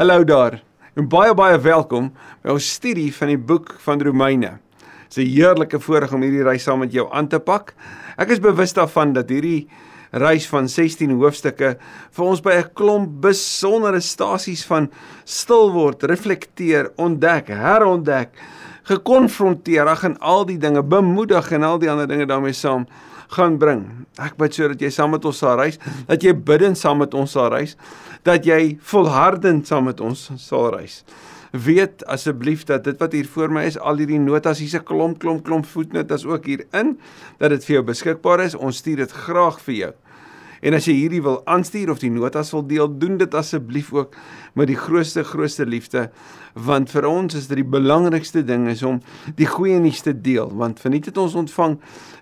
Hallo daar. En baie baie welkom by ons studie van die boek van Romeine. Dit is 'n heerlike voorreg om hierdie reis saam met jou aan te pak. Ek is bewus daarvan dat hierdie reis van 16 hoofstukke vir ons by 'n klomp besondere stasies van stil word, reflekteer, ontdek, herontdek, gekonfronteer, ag en al die dinge bemoedig en al die ander dinge daarmee saam gaan bring. Ek bid sodat jy saam met ons sal reis, dat jy bidend saam met ons sal reis, dat jy volhardend saam met ons sal reis. Weet asseblief dat dit wat hier voor my is, al hierdie notas, hier's 'n klomp klomp klomp voetnotas ook hierin, dat dit vir jou beskikbaar is. Ons stuur dit graag vir jou. En as jy hierdie wil aanstuur of die notas wil deel, doen dit asseblief ook met die grootste grootste liefde, want vir ons is dit die belangrikste ding is om die goeie nuus te deel, want verniet het ons ontvang,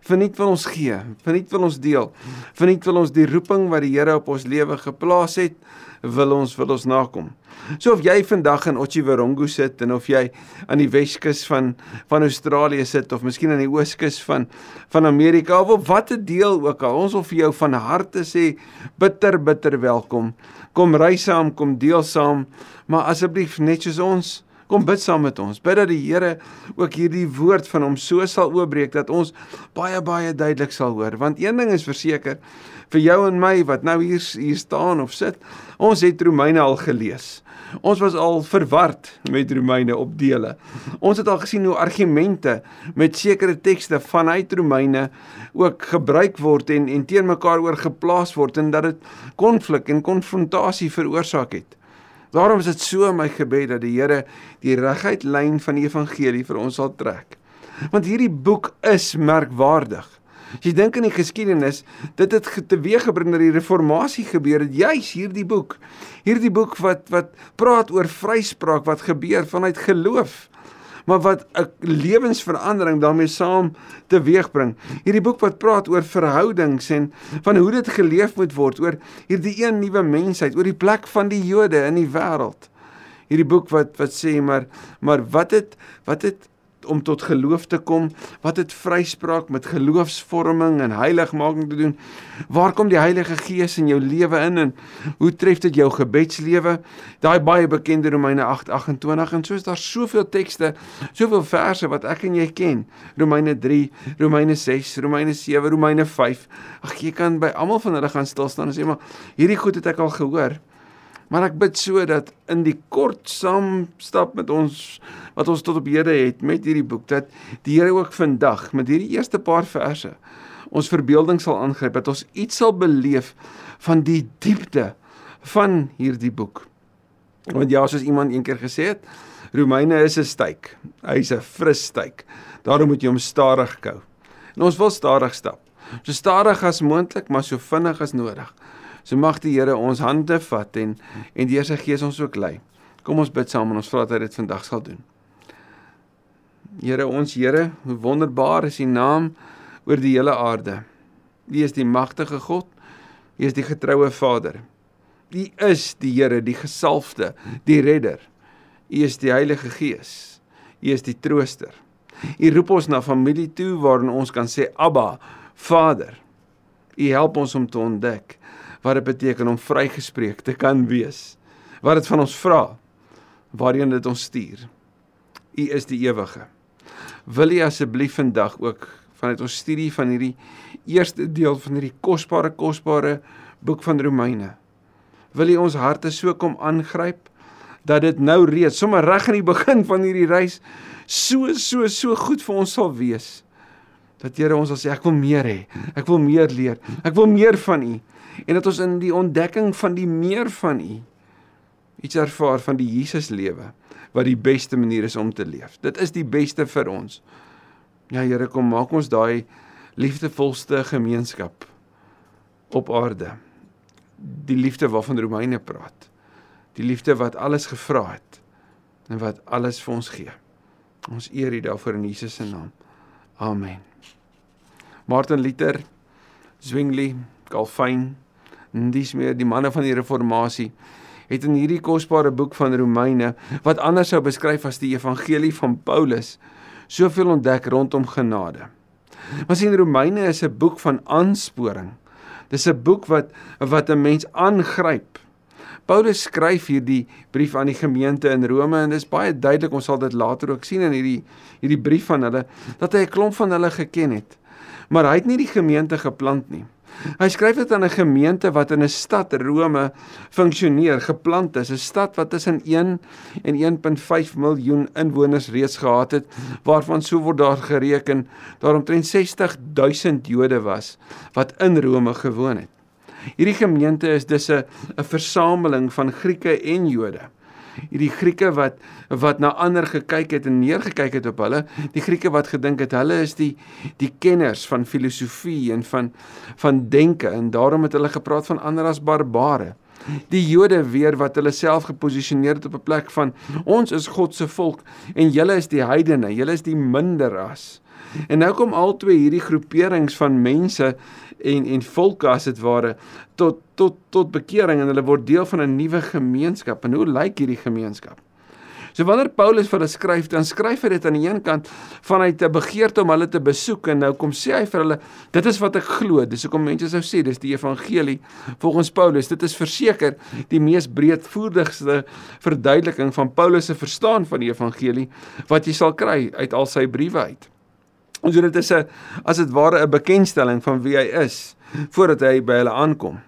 verniet wil ons gee, verniet wil ons deel. Verniet wil ons die roeping wat die Here op ons lewe geplaas het wil ons wil ons nakom. So of jy vandag in Otjiwarongo sit en of jy aan die Weskus van van Australië sit of miskien aan die Ooskus van van Amerika of op watter deel ook al, ons wil vir jou van harte sê bitter bitter welkom. Kom reis saam, kom deel saam, maar asseblief net soos ons Kom bid saam met ons. Bid dat die Here ook hierdie woord van hom so sal oopbreek dat ons baie baie duidelik sal hoor. Want een ding is verseker, vir jou en my wat nou hier hier staan of sit. Ons het Romeine al gelees. Ons was al verward met Romeine op dele. Ons het al gesien hoe argumente met sekere tekste vanuit Romeine ook gebruik word en en teen mekaar oor geplaas word en dat dit konflik en konfrontasie veroorsaak het. Daarom is dit so my gebed dat die Here die reguit lyn van die evangelie vir ons sal trek. Want hierdie boek is merkwaardig. As jy dink aan die geskiedenis, dit het teweeggebring dat die reformatie gebeur het, juis hierdie boek. Hierdie boek wat wat praat oor vryspraak wat gebeur vanuit geloof maar wat 'n lewensverandering daarmee saam teweegbring. Hierdie boek wat praat oor verhoudings en van hoe dit geleef moet word, oor hierdie een nuwe mensheid, oor die plek van die Jode in die wêreld. Hierdie boek wat wat sê maar maar wat het wat het om tot geloof te kom, wat het vryspraak met geloofsvorming en heiligmaking te doen? Waar kom die Heilige Gees in jou lewe in en hoe tref dit jou gebedslewe? Daai baie bekende Romeine 8:28 en soos daar soveel tekste, soveel verse wat ek en jy ken. Romeine 3, Romeine 6, Romeine 7, Romeine 5. Ag jy kan by almal van hulle gaan stil staan en sê maar hierdie goed het ek al gehoor. Maar ek bid so dat in die kort saamstap met ons wat ons tot op hede het met hierdie boek dat die Here ook vandag met hierdie eerste paar verse ons verbeelding sal aangryp dat ons iets sal beleef van die diepte van hierdie boek. Want ja, soos iemand eendag gesê het, Romeine is 'n styk. Hy's 'n fris styk. Daarom moet jy hom stadig kou. En ons wil stadig stap. So stadig as moontlik, maar so vinnig as nodig. So mag die Here ons hande vat en en deur sy gees ons ook lei. Kom ons bid saam en ons vra dat hy dit vandag sal doen. Here ons Here, hoe wonderbaar is U naam oor die hele aarde. U is die magtige God. U is die getroue Vader. U is die Here, die gesalfde, die redder. U is die Heilige Gees. U is die trooster. U roep ons na familie toe waarin ons kan sê Abba, Vader. U help ons om te ontdek wat dit beteken om vrygespreek te kan wees. Wat dit van ons vra, waarheen dit ons stuur. U is die ewige. Wil U asseblief vandag ook vanuit ons studie van hierdie eerste deel van hierdie kosbare kosbare boek van Romeine. Wil U ons harte so kom aangryp dat dit nou reeds sommer reg in die begin van hierdie reis so so so goed vir ons sal wees. Dat Here ons sal sê ek wil meer hê. Ek wil meer leer. Ek wil meer van U en dat ons in die ontdekking van die meer van U iets ervaar van die Jesus lewe wat die beste manier is om te leef. Dit is die beste vir ons. Ja Here, kom maak ons daai liefdevolste gemeenskap op aarde. Die liefde waarvan Romeine praat. Die liefde wat alles gevra het en wat alles vir ons gee. Ons eer U daarvoor in Jesus se naam. Amen. Martin Luther, Zwingli, en dis meer die manne van die reformatie het in hierdie kosbare boek van Romeine wat anders sou beskryf as die evangelie van Paulus soveel ontdek rondom genade. Maar sien Romeine is 'n boek van aansporing. Dis 'n boek wat wat 'n mens aangryp Paulus skryf hierdie brief aan die gemeente in Rome en dit is baie duidelik ons sal dit later ook sien in hierdie hierdie brief van hulle dat hy 'n klomp van hulle geken het. Maar hy het nie die gemeente geplant nie. Hy skryf dit aan 'n gemeente wat in 'n stad Rome funksioneer, geplant is, 'n stad wat tussen 1 en 1.5 miljoen inwoners reeds gehad het, waarvan sou word daar gereken daar omtrent 60 000 Jode was wat in Rome gewoon het. Hierdie gemeente is dus 'n 'n versameling van Grieke en Jode hierdie Grieke wat wat na ander gekyk het en neergekyk het op hulle, die Grieke wat gedink het hulle is die die kenners van filosofie en van van denke en daarom het hulle gepraat van ander as barbare. Die Jode weer wat hulle self geposisioneer het op 'n plek van ons is God se volk en julle is die heidene, julle is die minder ras. En nou kom al twee hierdie groeperings van mense en en volke as dit ware tot tot tot bekering en hulle word deel van 'n nuwe gemeenskap. En hoe lyk hierdie gemeenskap? So wanneer Paulus vir hulle skryf, dan skryf hy dit aan die een kant vanuit 'n begeerte om hulle te besoek en nou kom sê hy vir hulle, dit is wat ek glo. Dis hoekom mense sou sê dis die evangelie volgens Paulus. Dit is verseker die mees breedvoerigste verduideliking van Paulus se verstaan van die evangelie wat jy sal kry uit al sy briewe uit. Ons so dit is 'n as dit ware 'n bekendstelling van wie hy is voordat hy by hulle aankom.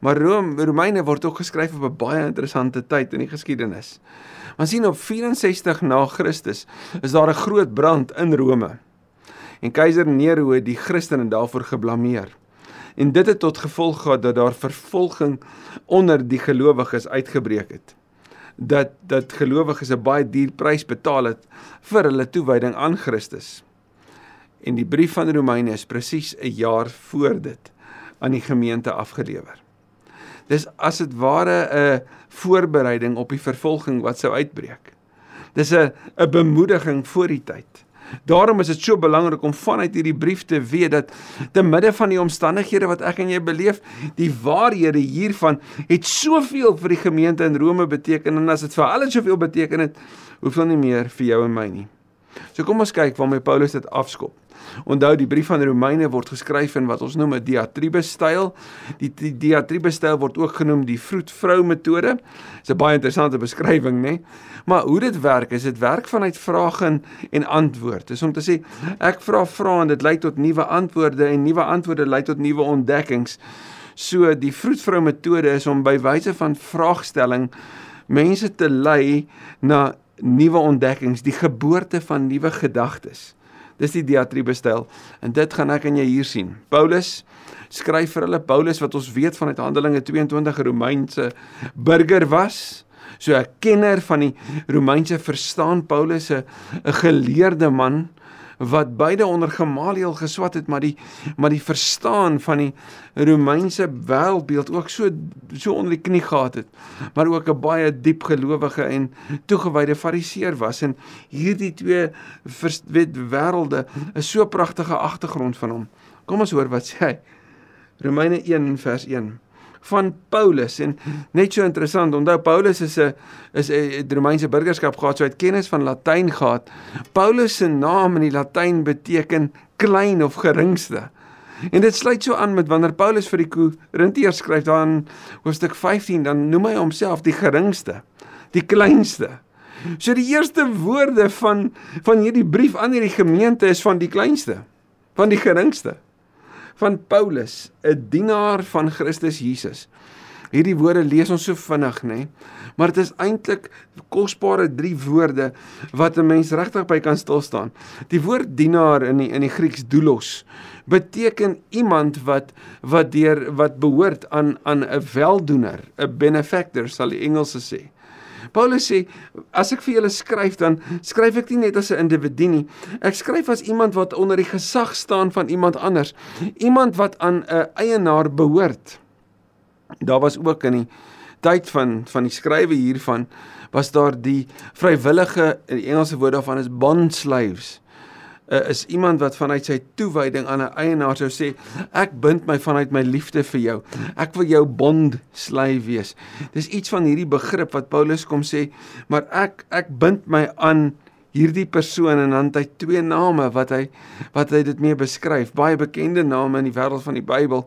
Maar Rome Romeine word ook geskryf op 'n baie interessante tyd in die geskiedenis. Ons sien op 64 na Christus is daar 'n groot brand in Rome. En keiser Nero het die Christene daarvoor geblameer. En dit het tot gevolg gehad dat daar vervolging onder die gelowiges uitgebreek het. Dat dat gelowiges 'n baie duur prys betaal het vir hulle toewyding aan Christus. En die brief van Romeine is presies 'n jaar voor dit aan die gemeente afgelewer. Dis as dit ware 'n voorbereiding op die vervolging wat sou uitbreek. Dis 'n 'n bemoediging voor die tyd. Daarom is dit so belangrik om vanuit hierdie brief te weet dat te midde van die omstandighede wat ek en jy beleef, die waarhede hiervan het soveel vir die gemeente in Rome beteken en as dit vir hulle soveel beteken het, hoeveel nie meer vir jou en my nie. So kom ons kyk waarmee Paulus dit afskop. Onthou die brief van Romeine word geskryf in wat ons noem 'n diatribe styl. Die, die diatribe styl word ook genoem die vroedvrou metode. Dis 'n baie interessante beskrywing, nê? Maar hoe dit werk, is dit werk vanuit vrae en, en antwoord. Dis om te sê ek vra vra en dit lei tot nuwe antwoorde en nuwe antwoorde lei tot nuwe ontdekkings. So die vroedvrou metode is om by wyse van vraagstelling mense te lei na nuwe ontdekkings, die geboorte van nuwe gedagtes. Dis die diatribe styl en dit gaan ek en jy hier sien. Paulus skryf vir hulle Paulus wat ons weet vanuit Handelinge 22 Romeinse burger was. So 'n kenner van die Romeinse verstaan Paulus 'n geleerde man wat beide onder Gamaliel geswat het, maar die maar die verstaan van die Romeinse wêreldbeeld ook so so onder die knie gehad het, maar ook 'n baie diep gelowige en toegewyde fariseer was en hierdie twee weet wêrelde is so pragtige agtergrond van hom. Kom ons hoor wat sê hy. Romeine 1 vers 1 van Paulus en net so interessant onthou Paulus is 'n is 'n Romeinse burgerskap gehad so uit kennis van Latyn gehad. Paulus se naam in die Latyn beteken klein of geringste. En dit sluit so aan met wanneer Paulus vir die Korintiërs skryf dan hoofstuk 15 dan noem hy homself die geringste, die kleinste. So die eerste woorde van van hierdie brief aan hierdie gemeente is van die kleinste, van die geringste van Paulus, 'n dienaar van Christus Jesus. Hierdie woorde lees ons so vinnig, nê? Maar dit is eintlik kosbare drie woorde wat 'n mens regtig by kan stil staan. Die woord dienaar in die in die Grieks doulos beteken iemand wat wat deur wat behoort aan aan 'n weldoener, 'n benefactor sal die Engelse sê. Paulus sê as ek vir julle skryf dan skryf ek nie net as 'n individu nie. Ek skryf as iemand wat onder die gesag staan van iemand anders. Iemand wat aan 'n eienaar behoort. Daar was ook in die tyd van van die skrywe hiervan was daar die vrywillige in die Engelse woord daarvan is bond slaves uh, is iemand wat vanuit sy toewyding aan 'n eienaar sou sê ek bind my vanuit my liefde vir jou. Ek wil jou bond slaaf wees. Dis iets van hierdie begrip wat Paulus kom sê, maar ek ek bind my aan hierdie persoon en dan het hy twee name wat hy wat hy dit mee beskryf, baie bekende name in die wêreld van die Bybel,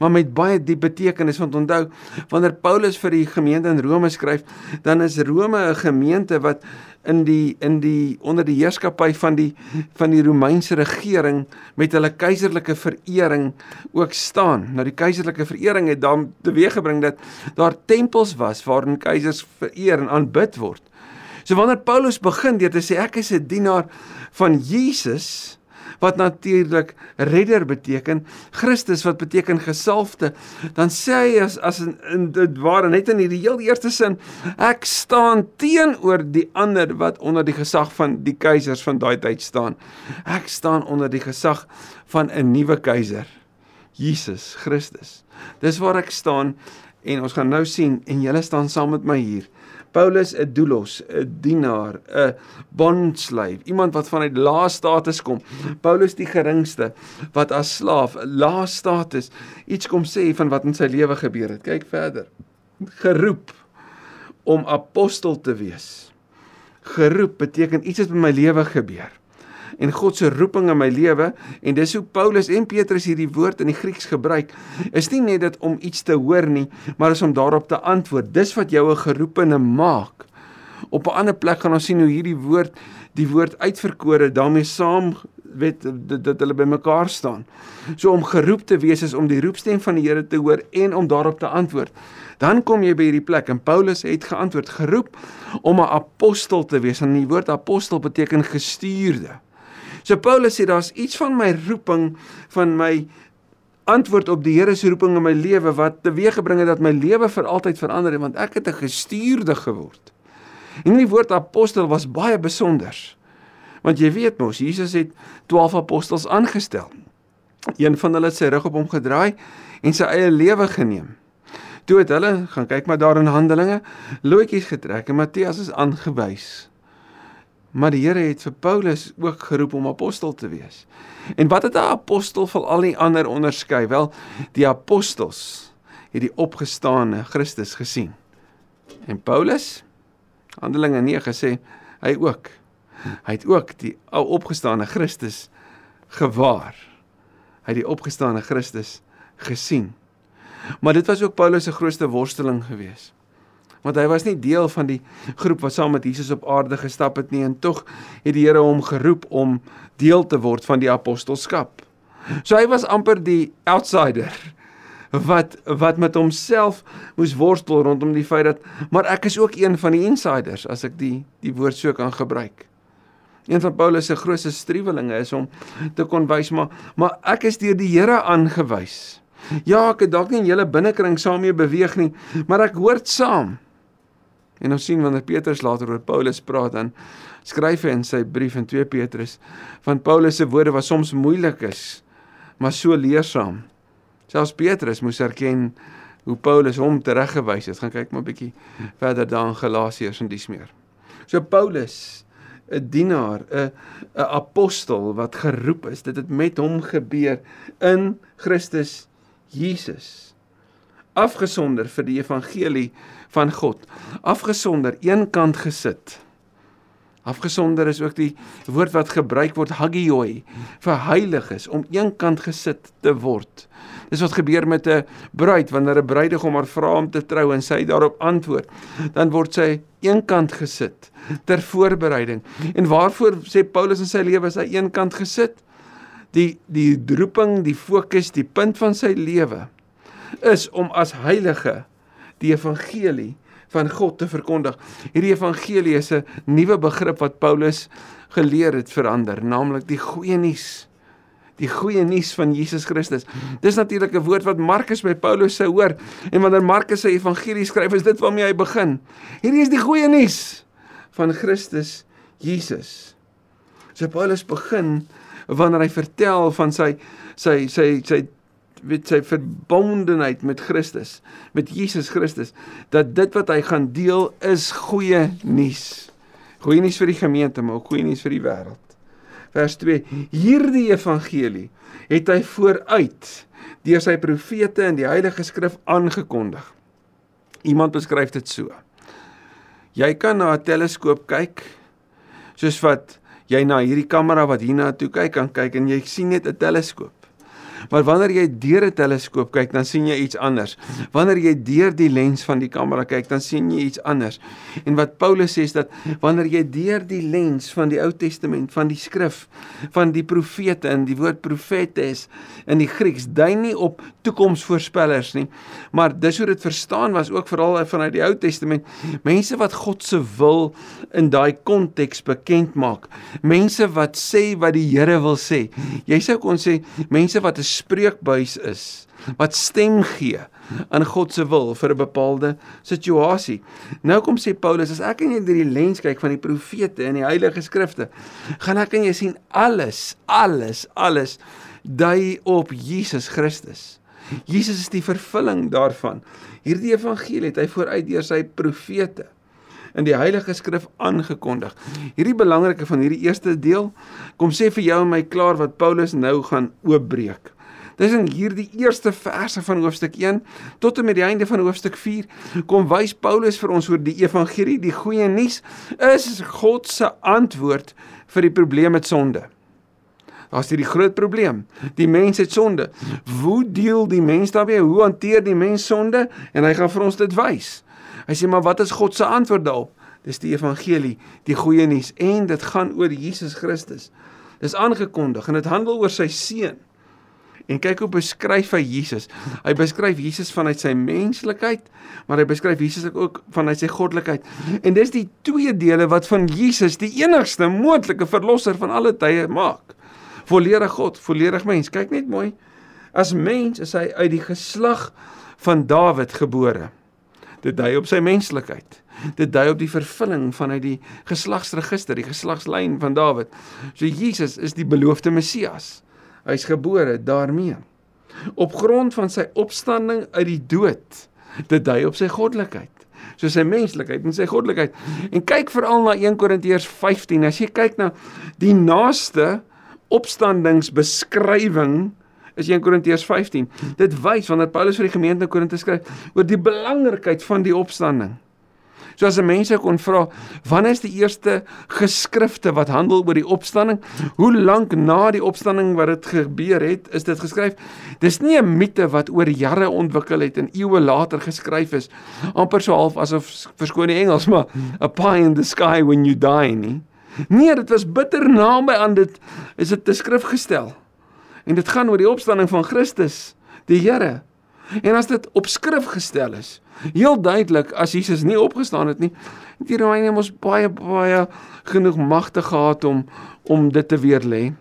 maar met baie diep betekenis want onthou wanneer Paulus vir die gemeente in Rome skryf, dan is Rome 'n gemeente wat in die in die onder die heerskappy van die van die Romeinse regering met hulle keiserlike verering ook staan. Nou die keiserlike verering het dan teweeggebring dat daar tempels was waarin keisers vereer en aanbid word. So wanneer Paulus begin deur te sê ek is 'n dienaar van Jesus wat natuurlik redder beteken, Christus wat beteken gesalfde, dan sê hy as as in, in dit ware net in hierdie heel eerste sin, ek staan teenoor die ander wat onder die gesag van die keisers van daai tyd staan. Ek staan onder die gesag van 'n nuwe keiser, Jesus Christus. Dis waar ek staan en ons gaan nou sien en julle staan saam met my hier. Paulus 'n doulos, 'n dienaar, 'n bondslaaf, iemand wat vanuit lae status kom. Paulus die geringste wat as slaaf, lae status, iets kom sê van wat in sy lewe gebeur het. Kyk verder. Geroep om apostel te wees. Geroep beteken iets het in my lewe gebeur en God se roeping in my lewe en dis hoe Paulus en Petrus hierdie woord in die Grieks gebruik is nie net dit om iets te hoor nie maar is om daarop te antwoord dis wat jou 'n geroepene maak op 'n ander plek gaan ons sien hoe hierdie woord die woord uitverkore daarmee saam weet dat, dat hulle bymekaar staan. So om geroep te wees is om die roepstem van die Here te hoor en om daarop te antwoord. Dan kom jy by hierdie plek en Paulus het geantwoord geroep om 'n apostel te wees. En die woord apostel beteken gestuurde. So Paulus sê daar's iets van my roeping van my antwoord op die Here se roeping in my lewe wat teweeggebring het dat my lewe vir altyd verander het want ek het 'n gestuurde geword. En die woord apostel was baie besonder. Want jy weet mos Jesus het 12 apostels aangestel. Een van hulle het sy rug op hom gedraai en sy eie lewe geneem. Toe het hulle gaan kyk maar daar in Handelinge, loetjies getrek en Matteus is aangewys. Maar die Here het vir Paulus ook geroep om apostel te wees. En wat het 'n apostel van al die ander onderskei? Wel, die apostels het die opgestane Christus gesien. En Paulus Handelinge 9 sê hy ook. Hy het ook die opgestane Christus gewaar. Hy het die opgestane Christus gesien. Maar dit was ook Paulus se grootste worsteling geweest want hy was nie deel van die groep wat saam met Jesus op aarde gestap het nie en tog het die Here hom geroep om deel te word van die apostelskap. So hy was amper die outsider wat wat met homself moes worstel rondom die feit dat maar ek is ook een van die insiders as ek die die woord so kan gebruik. Een van Paulus se grootste struwelinge is om te kon wys maar maar ek is deur die Here aangewys. Ja, ek het dalk nie in julle binnekring saam mee beweeg nie, maar ek hoort saam. En ons sien wanneer Petrus later oor Paulus praat dan skryf hy in sy brief in 2 Petrus van Paulus se woorde wat soms moeilik is, maar so leersaam. Selfs Petrus moes erken hoe Paulus hom tereggewys het. Gaan kyk maar 'n bietjie verder daar in Galasiërs en dis meer. So Paulus 'n dienaar, 'n 'n apostel wat geroep is. Dit het met hom gebeur in Christus Jesus. Afgesonder vir die evangelie van God. Afgesonder, eenkant gesit. Afgesonder is ook die woord wat gebruik word hagioi vir heilig is om eenkant gesit te word. Dis wat gebeur met 'n bruid wanneer 'n bruidegom haar vra om te trou en sy daarop antwoord, dan word sy eenkant gesit ter voorbereiding. En waarvoor sê Paulus in sy lewe is hy eenkant gesit? Die die roeping, die fokus, die punt van sy lewe is om as heilige die evangelie van God te verkondig. Hierdie evangelie is 'n nuwe begrip wat Paulus geleer het verander, naamlik die goeie nuus. Die goeie nuus van Jesus Christus. Dis natuurlik 'n woord wat Markus by Paulus sou hoor en wanneer Markus sy evangelie skryf, is dit waarmee hy begin. Hierdie is die goeie nuus van Christus Jesus. So Paulus begin wanneer hy vertel van sy sy sy sy weet sy verbondenheid met Christus, met Jesus Christus, dat dit wat hy gaan deel is goeie nuus. Goeie nuus vir die gemeente, maar ook goeie nuus vir die wêreld. Vers 2: Hierdie evangelie het hy vooruit deur sy profete in die Heilige Skrif aangekondig. Iemand beskryf dit so: Jy kan na 'n teleskoop kyk Soos wat jy na hierdie kamera wat hierna toe kyk kan kyk en jy sien net 'n teleskoop. Maar wanneer jy deur 'n teleskoop kyk, dan sien jy iets anders. Wanneer jy deur die lens van die kamera kyk, dan sien jy iets anders. En wat Paulus sê is dat wanneer jy deur die lens van die Ou Testament, van die skrif, van die profete en die woord profetes in die Grieks dui nie op toekomsvoorspellers nie, maar dis hoe dit verstaan was ook veral vanuit die Ou Testament, mense wat God se wil in daai konteks bekend maak. Mense wat sê wat die Here wil sê. Jy sou kon sê mense wat 'n spreekbuis is wat stem gee aan God se wil vir 'n bepaalde situasie. Nou kom sê Paulus, as ek en jy deur die lens kyk van die profete en die heilige skrifte, gaan ek en jy sien alles, alles, alles dui op Jesus Christus. Jesus is die vervulling daarvan. Hierdie evangelie het hy vooruit deur sy profete in die Heilige Skrif aangekondig. Hierdie belangrike van hierdie eerste deel kom sê vir jou en my klaar wat Paulus nou gaan oopbreek. Dis in hierdie eerste verse van hoofstuk 1 tot en met die einde van hoofstuk 4 kom wys Paulus vir ons oor die evangelie, die goeie nuus is God se antwoord vir die probleem met sonde. Daar's hierdie groot probleem. Die mens het sonde. Hoe deel die mens daarmee? Hoe hanteer die mens sonde? En hy gaan vir ons dit wys. Hy sê maar wat is God se antwoord daarop? Dis die evangelie, die goeie nuus en dit gaan oor Jesus Christus. Dis aangekondig en dit handel oor sy seun. En kyk hoe beskryf hy Jesus. Hy beskryf Jesus vanuit sy menslikheid, maar hy beskryf Jesus ook vanuit sy goddelikheid. En dis die twee dele wat van Jesus die enigste moontlike verlosser van alle tye maak. Volledig God, volledig mens. Kyk net mooi. As mens is hy uit die geslag van Dawid gebore. Dit dui op sy menslikheid. Dit dui op die vervulling vanuit die geslagsregister, die geslagslyn van Dawid. So Jesus is die beloofde Messias. Hy's gebore daarmee. Op grond van sy opstanding uit die dood, dit dui op sy goddelikheid so sy menslikheid en sy goddelikheid. En kyk veral na 1 Korintiërs 15. As jy kyk na die naaste opstandingsbeskrywing is 1 Korintiërs 15. Dit wys wanneer Paulus vir die gemeente in Korinte skryf oor die belangrikheid van die opstanding. So as 'n mens kon vra, wanneer is die eerste geskrifte wat handel oor die opstanding? Hoe lank na die opstanding wat dit gebeur het, is dit geskryf? Dis nie 'n mite wat oor jare ontwikkel het en eeue later geskryf is, amper so half asof verskoon die Engels, maar a pie in the sky when you die nie. Nee, dit was bitter naby aan dit is dit te skrif gestel. En dit gaan oor die opstanding van Christus, die Here. En as dit op skrif gestel is, heel duidelik as Jesus nie opgestaan het nie, het die Romeine mos baie baie genoeg magte gehad om om dit te weer lê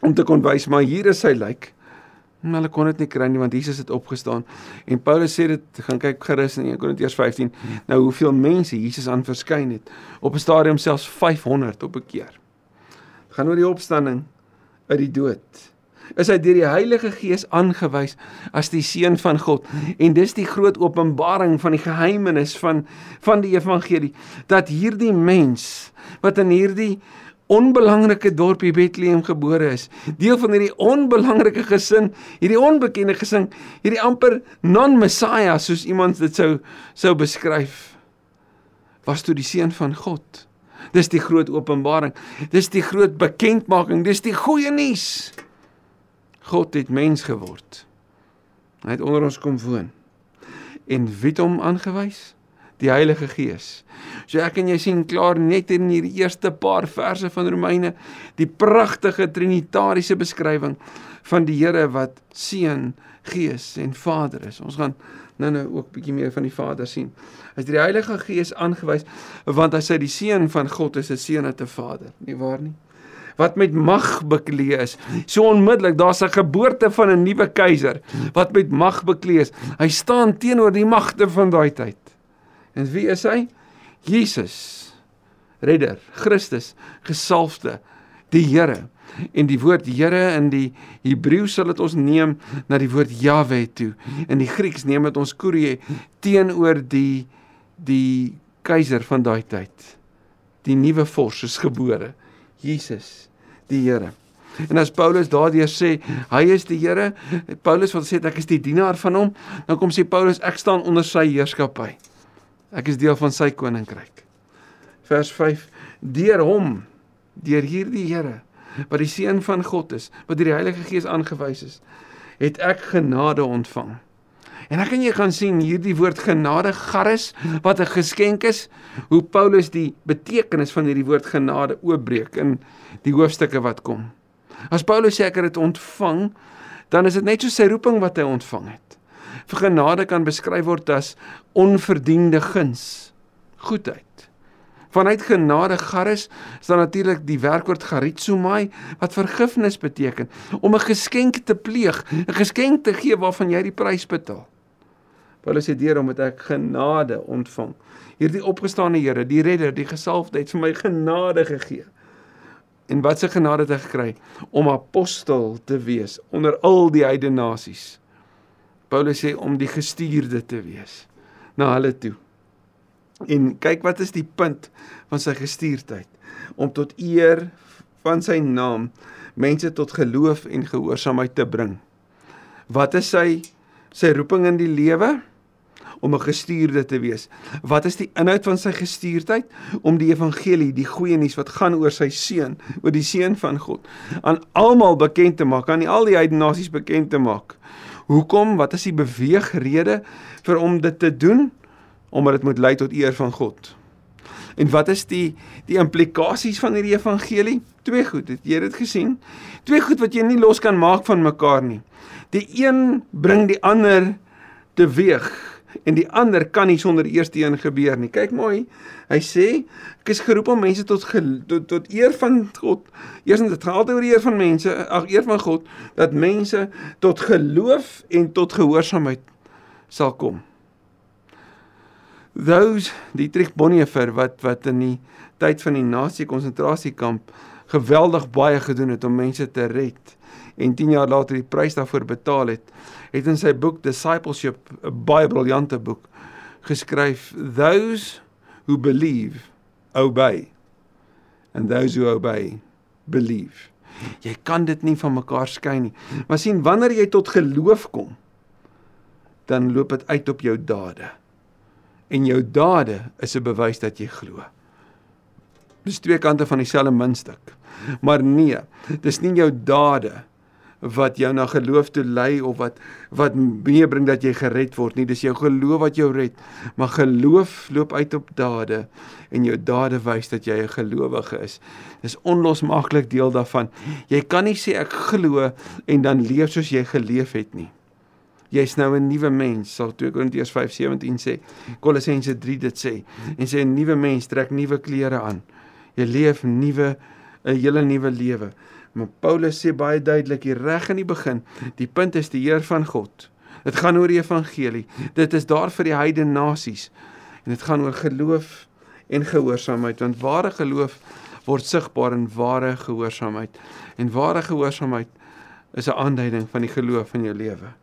om te kon wys maar hier is sy lijk. Maar hulle kon dit nie kry nie want Jesus het opgestaan. En Paulus sê dit gaan kyk gerus in 1 Korintiërs 15 nou hoeveel mense Jesus aan verskyn het. Op 'n stadium selfs 500 op 'n keer. Gaan oor die opstanding uit die dood is hy deur die Heilige Gees aangewys as die seun van God. En dis die groot openbaring van die geheimenis van van die evangelie dat hierdie mens wat in hierdie onbelangrike dorpie Bethlehem gebore is, deel van hierdie onbelangrike gesin, hierdie onbekende gesin, hierdie amper non-Messiah soos iemand dit sou sou beskryf, was toe die seun van God. Dis die groot openbaring. Dis die groot bekendmaking. Dis die goeie nuus. God het mens geword. Hy het onder ons kom woon. En wie het hom aangewys? Die Heilige Gees. So ek en jy sien klaar net in hierdie eerste paar verse van Romeine die pragtige trinitariese beskrywing van die Here wat Seun, Gees en Vader is. Ons gaan nou nou ook bietjie meer van die Vader sien. As die Heilige Gees aangewys want hy sê die Seun van God is 'n seun uit 'n Vader, nie waar nie? Wat met mag bekleë is. So onmiddellik, daar's 'n geboorte van 'n nuwe keiser wat met mag bekleë is. Hy staan teenoor die magte van daai tyd. En wie is hy? Jesus. Redder, Christus, gesalfde, die Here. En die woord Here in die Hebreë sal dit ons neem na die woord Jahwe toe. In die Grieks neem dit ons Kurie teenoor die die keiser van daai tyd. Die nuwe vors is gebore. Jesus die Here. En as Paulus daardeur sê hy is die Here, Paulus wil sê ek is die dienaar van hom, dan kom sê Paulus ek staan onder sy heerskappy. Ek is deel van sy koninkryk. Vers 5: Deur hom deur hierdie Here wat die seun van God is, wat deur die Heilige Gees aangewys is, het ek genade ontvang. En dan kan jy gaan sien hierdie woord genade charis wat 'n geskenk is, hoe Paulus die betekenis van hierdie woord genade oopbreek in die hoofstukke wat kom. As Paulus sê ek het dit ontvang, dan is dit net so sy roeping wat hy ontvang het. Vir genade kan beskryf word as onverdiende guns, goedheid. Vanuit genade charis is dan natuurlik die werkwoord charizomai wat vergifnis beteken om 'n geskenk te pleeg, 'n geskenk te gee waarvan jy die prys betaal. Paulus sê deur omdat ek genade ontvang. Hierdie opgestane Here, die redder, die gesalfde het vir my genade gegee. En wat se genade het ek gekry om apostel te wees onder al die heidene nasies. Paulus sê om die gestuurde te wees na hulle toe. En kyk wat is die punt van sy gestuurdheid om tot eer van sy naam mense tot geloof en gehoorsaamheid te bring. Wat is sy sy roeping in die lewe? Om 'n gestuurde te wees. Wat is die inhoud van sy gestuurdheid? Om die evangelie, die goeie nuus wat gaan oor sy seun, oor die seun van God, aan almal bekend te maak, aan al die heidene nasies bekend te maak. Hoekom? Wat is die beweegrede vir om dit te doen? omdat dit moet lei tot eer van God. En wat is die die implikasies van hierdie evangelie? Twee goed, het jy dit gesien? Twee goed wat jy nie los kan maak van mekaar nie. Die een bring die ander teweeg en die ander kan nie sonder die eerste een gebeur nie. Kyk mooi. Hy sê ek is geroep om mense tot tot tot eer van God. Eerstens dit gaan altyd oor die eer van mense, ag eer van God dat mense tot geloof en tot gehoorsaamheid sal kom those Dietrich Bonhoeffer wat wat in die tyd van die nasie konsentrasiekamp geweldig baie gedoen het om mense te red. En 10 jaar later die prys daarvoor betaal het het in sy boek discipleship 'n baie briljante boek geskryf those who believe obey. And those who obey believe. Jy kan dit nie van mekaar skei nie. Maar sien wanneer jy tot geloof kom dan loop dit uit op jou dade. En jou dade is 'n bewys dat jy glo. Dis twee kante van dieselfde muntstuk. Maar nee, dis nie jou dade wat jou na geloof toe lei of wat wat meebring dat jy gered word nie. Dis jou geloof wat jou red. Maar geloof loop uit op dade en jou dade wys dat jy 'n gelowige is. Dis onlosmaaklik deel daarvan. Jy kan nie sê ek glo en dan leef soos jy geleef het nie jy's nou 'n nuwe mens, sal 2 Korintiërs 5:17 sê. Kolossense 3 dit sê. En sê 'n nuwe mens trek nuwe klere aan. Jy leef nuwe 'n hele nuwe lewe. Maar Paulus sê baie duidelik hier reg in die begin, die punt is die Heer van God. Dit gaan oor die evangelie. Dit is daar vir die heidene nasies. En dit gaan oor geloof en gehoorsaamheid, want ware geloof word sigbaar in ware gehoorsaamheid. En ware gehoorsaamheid is 'n aanduiding van die geloof in jou lewe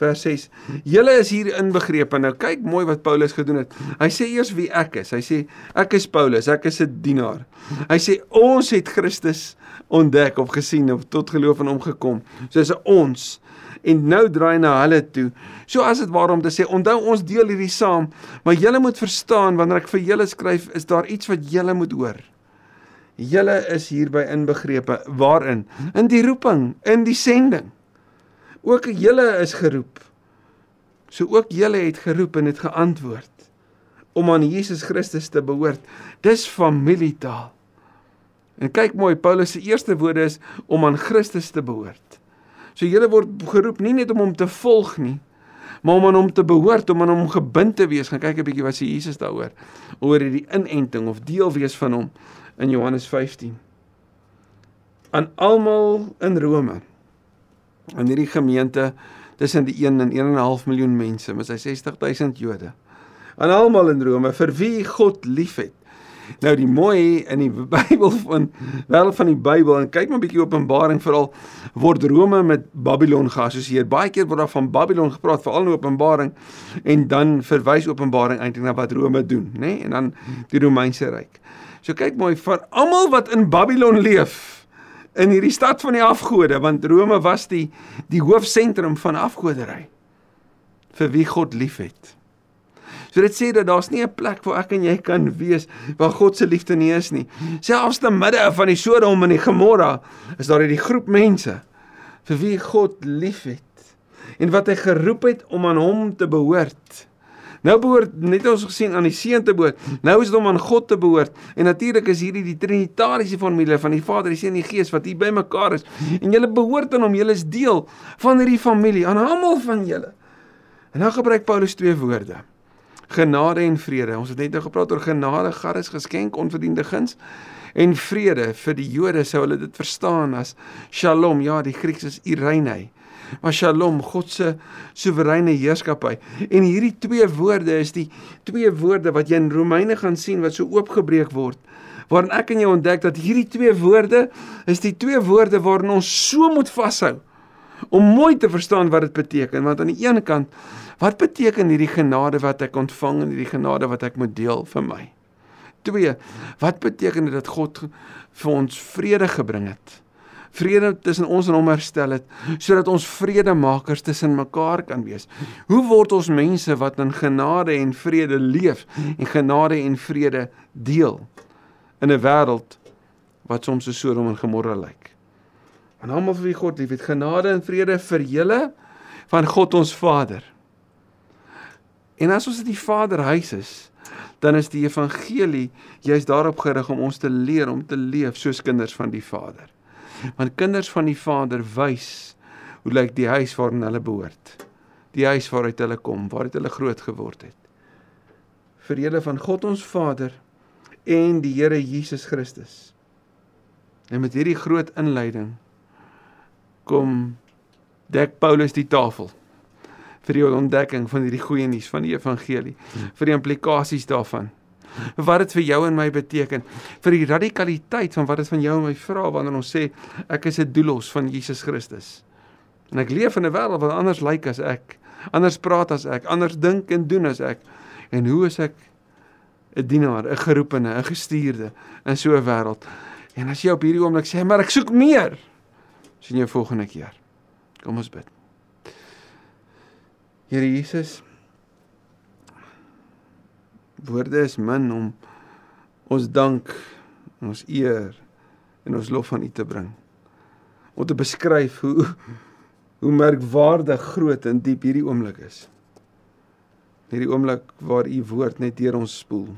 vers 6. Julle is hier inbegrepe. Nou kyk mooi wat Paulus gedoen het. Hy sê eers wie ek is. Hy sê ek is Paulus, ek is 'n dienaar. Hy sê ons het Christus ontdek of gesien of tot geloof in hom gekom. So is ons en nou draai na hulle toe. So as dit waarom te sê, onthou ons deel hierdie saam, maar julle moet verstaan wanneer ek vir julle skryf, is daar iets wat julle moet hoor. Julle is hierby inbegrepe waarin in die roeping, in die sending. Ook julle is geroep. So ook julle het geroep en het geantwoord om aan Jesus Christus te behoort. Dis familietaal. En kyk mooi, Paulus se eerste woorde is om aan Christus te behoort. So julle word geroep nie net om hom te volg nie, maar om aan hom te behoort, om aan hom gebind te wees. Gaan kyk 'n bietjie wat sê Jesus daaroor oor hierdie inenting of deel wees van hom in Johannes 15. Aan almal in Rome in hierdie gemeente tussen die 1 en 1.5 miljoen mense, met sy 60000 Jode. Aan almal in Rome vir wie God liefhet. Nou die mooi in die Bybel van wel van die Bybel en kyk maar 'n bietjie Openbaring veral word Rome met Babylon geassosieer. Baie keer word daar van Babylon gepraat veral in Openbaring en dan verwys Openbaring eintlik na wat Rome doen, nê? Nee? En dan die Romeinse ryk. So kyk mooi vir almal wat in Babylon leef in hierdie stad van die afgode want Rome was die die hoofsentrum van afgoderry vir wie God liefhet. So dit sê dat daar's nie 'n plek waar ek en jy kan wees waar God se liefde nie is nie. Selfs te midde van die Sodom en die Gomorra is daar hierdie groep mense vir wie God liefhet en wat hy geroep het om aan hom te behoort. Nou behoort net ons gesien aan die Seun te behoort. Nou is dit om aan God te behoort. En natuurlik is hierdie die trinitariese formule van die Vader, die Seun en die Gees wat hier bymekaar is. En julle behoort aan hom. Julle is deel van hierdie familie, aan almal van julle. En nou gebruik Paulus twee woorde. Genade en vrede. Ons het net nou gepraat oor genade, garis geskenk, onverdiende guns en vrede vir die Jode sou hulle dit verstaan as Shalom. Ja, die Grieks is Irene maar Shalom, God se soewereine heerskappy. En hierdie twee woorde is die twee woorde wat jy in Romeine gaan sien wat so oopgebreek word. Waarin ek en jy ontdek dat hierdie twee woorde is die twee woorde waarin ons so moet vashou om mooi te verstaan wat dit beteken want aan die een kant wat beteken hierdie genade wat ek ontvang en hierdie genade wat ek moet deel vir my 2 wat beteken dit dat God vir ons vrede gebring het vrede tussen ons en hom herstel het sodat ons vredemakers tussen mekaar kan wees. Hoe word ons mense wat in genade en vrede leef en genade en vrede deel in 'n wêreld wat soms so Sodom en Gomorra lyk? En almal vir wie God lief het, genade en vrede vir julle van God ons Vader. En as ons dit die Vaderhuis is, dan is die evangelie juist daarop gerig om ons te leer om te leef soos kinders van die Vader. Want kinders van die Vader wys hoe lyk die huis waarin hulle behoort. Die huis waaruit hulle kom, waaruit hulle groot geword het. Vir julle van God ons Vader en die Here Jesus Christus. En met hierdie groot inleiding kom dek Paulus die tafel vir die ontdekking van hierdie goeie nuus van die evangelie, vir die implikasies daarvan wat dit vir jou en my beteken. Vir die radikaliteit van wat dit van jou en my vra wanneer ons sê ek is 'n doelos van Jesus Christus. En ek leef in 'n wêreld wat anders lyk as ek anders praat as ek anders dink en doen as ek. En hoe is ek 'n dienaar 'n geroepene 'n gestuurde in so 'n wêreld? En as jy op hierdie oomblik sê maar ek soek meer sien jou volgende keer. Kom ons bid. Here Jesus woorde is min om ons dank, ons eer en ons lof aan U te bring. Om te beskryf hoe hoe merkwaardig groot en diep hierdie oomblik is. Hierdie oomblik waar U woord net deur ons spoel.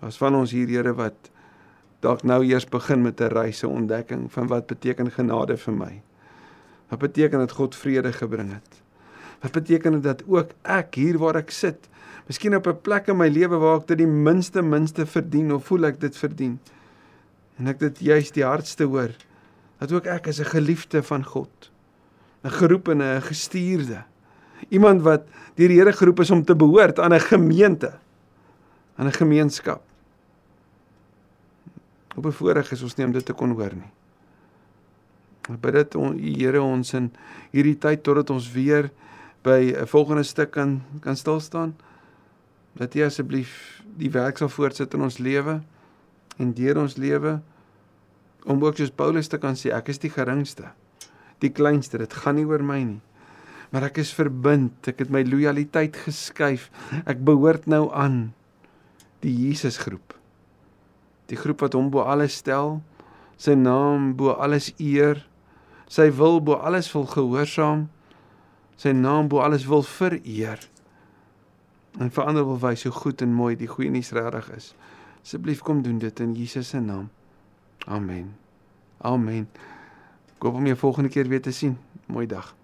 As van ons hier Here wat dalk nou eers begin met 'n reise ontdekking van wat beteken genade vir my. Wat beteken dit God vrede gebring het? Wat beteken dit dat ook ek hier waar ek sit Miskien op 'n plek in my lewe waar ek dit die minste minste verdien of voel ek dit verdien. En ek dit juist die hardste hoor dat ook ek is 'n geliefde van God. 'n geroepene, 'n gestuurde. Iemand wat deur die Here geroep is om te behoort aan 'n gemeente, aan 'n gemeenskap. Hoe bevoorreg is ons nie om dit te kon hoor nie. Ek bid dit om U Here ons in hierdie tyd totdat ons weer by 'n volgende stuk kan kan stil staan dat U asseblief die werk sal voortsit in ons lewe en deur ons lewe om ook soos Paulus te kan sê ek is die geringste, die kleinste, dit gaan nie oor my nie. Maar ek is verbind, ek het my lojaliteit geskuif. Ek behoort nou aan die Jesus groep. Die groep wat hom bo alles stel, sy naam bo alles eer, sy wil bo alles wil gehoorsaam, sy naam bo alles wil vereer en verander wil wys hoe goed en mooi die goeie nuus regtig is. Asseblief kom doen dit in Jesus se naam. Amen. Amen. Ek hoop om jou volgende keer weer te sien. Mooi dag.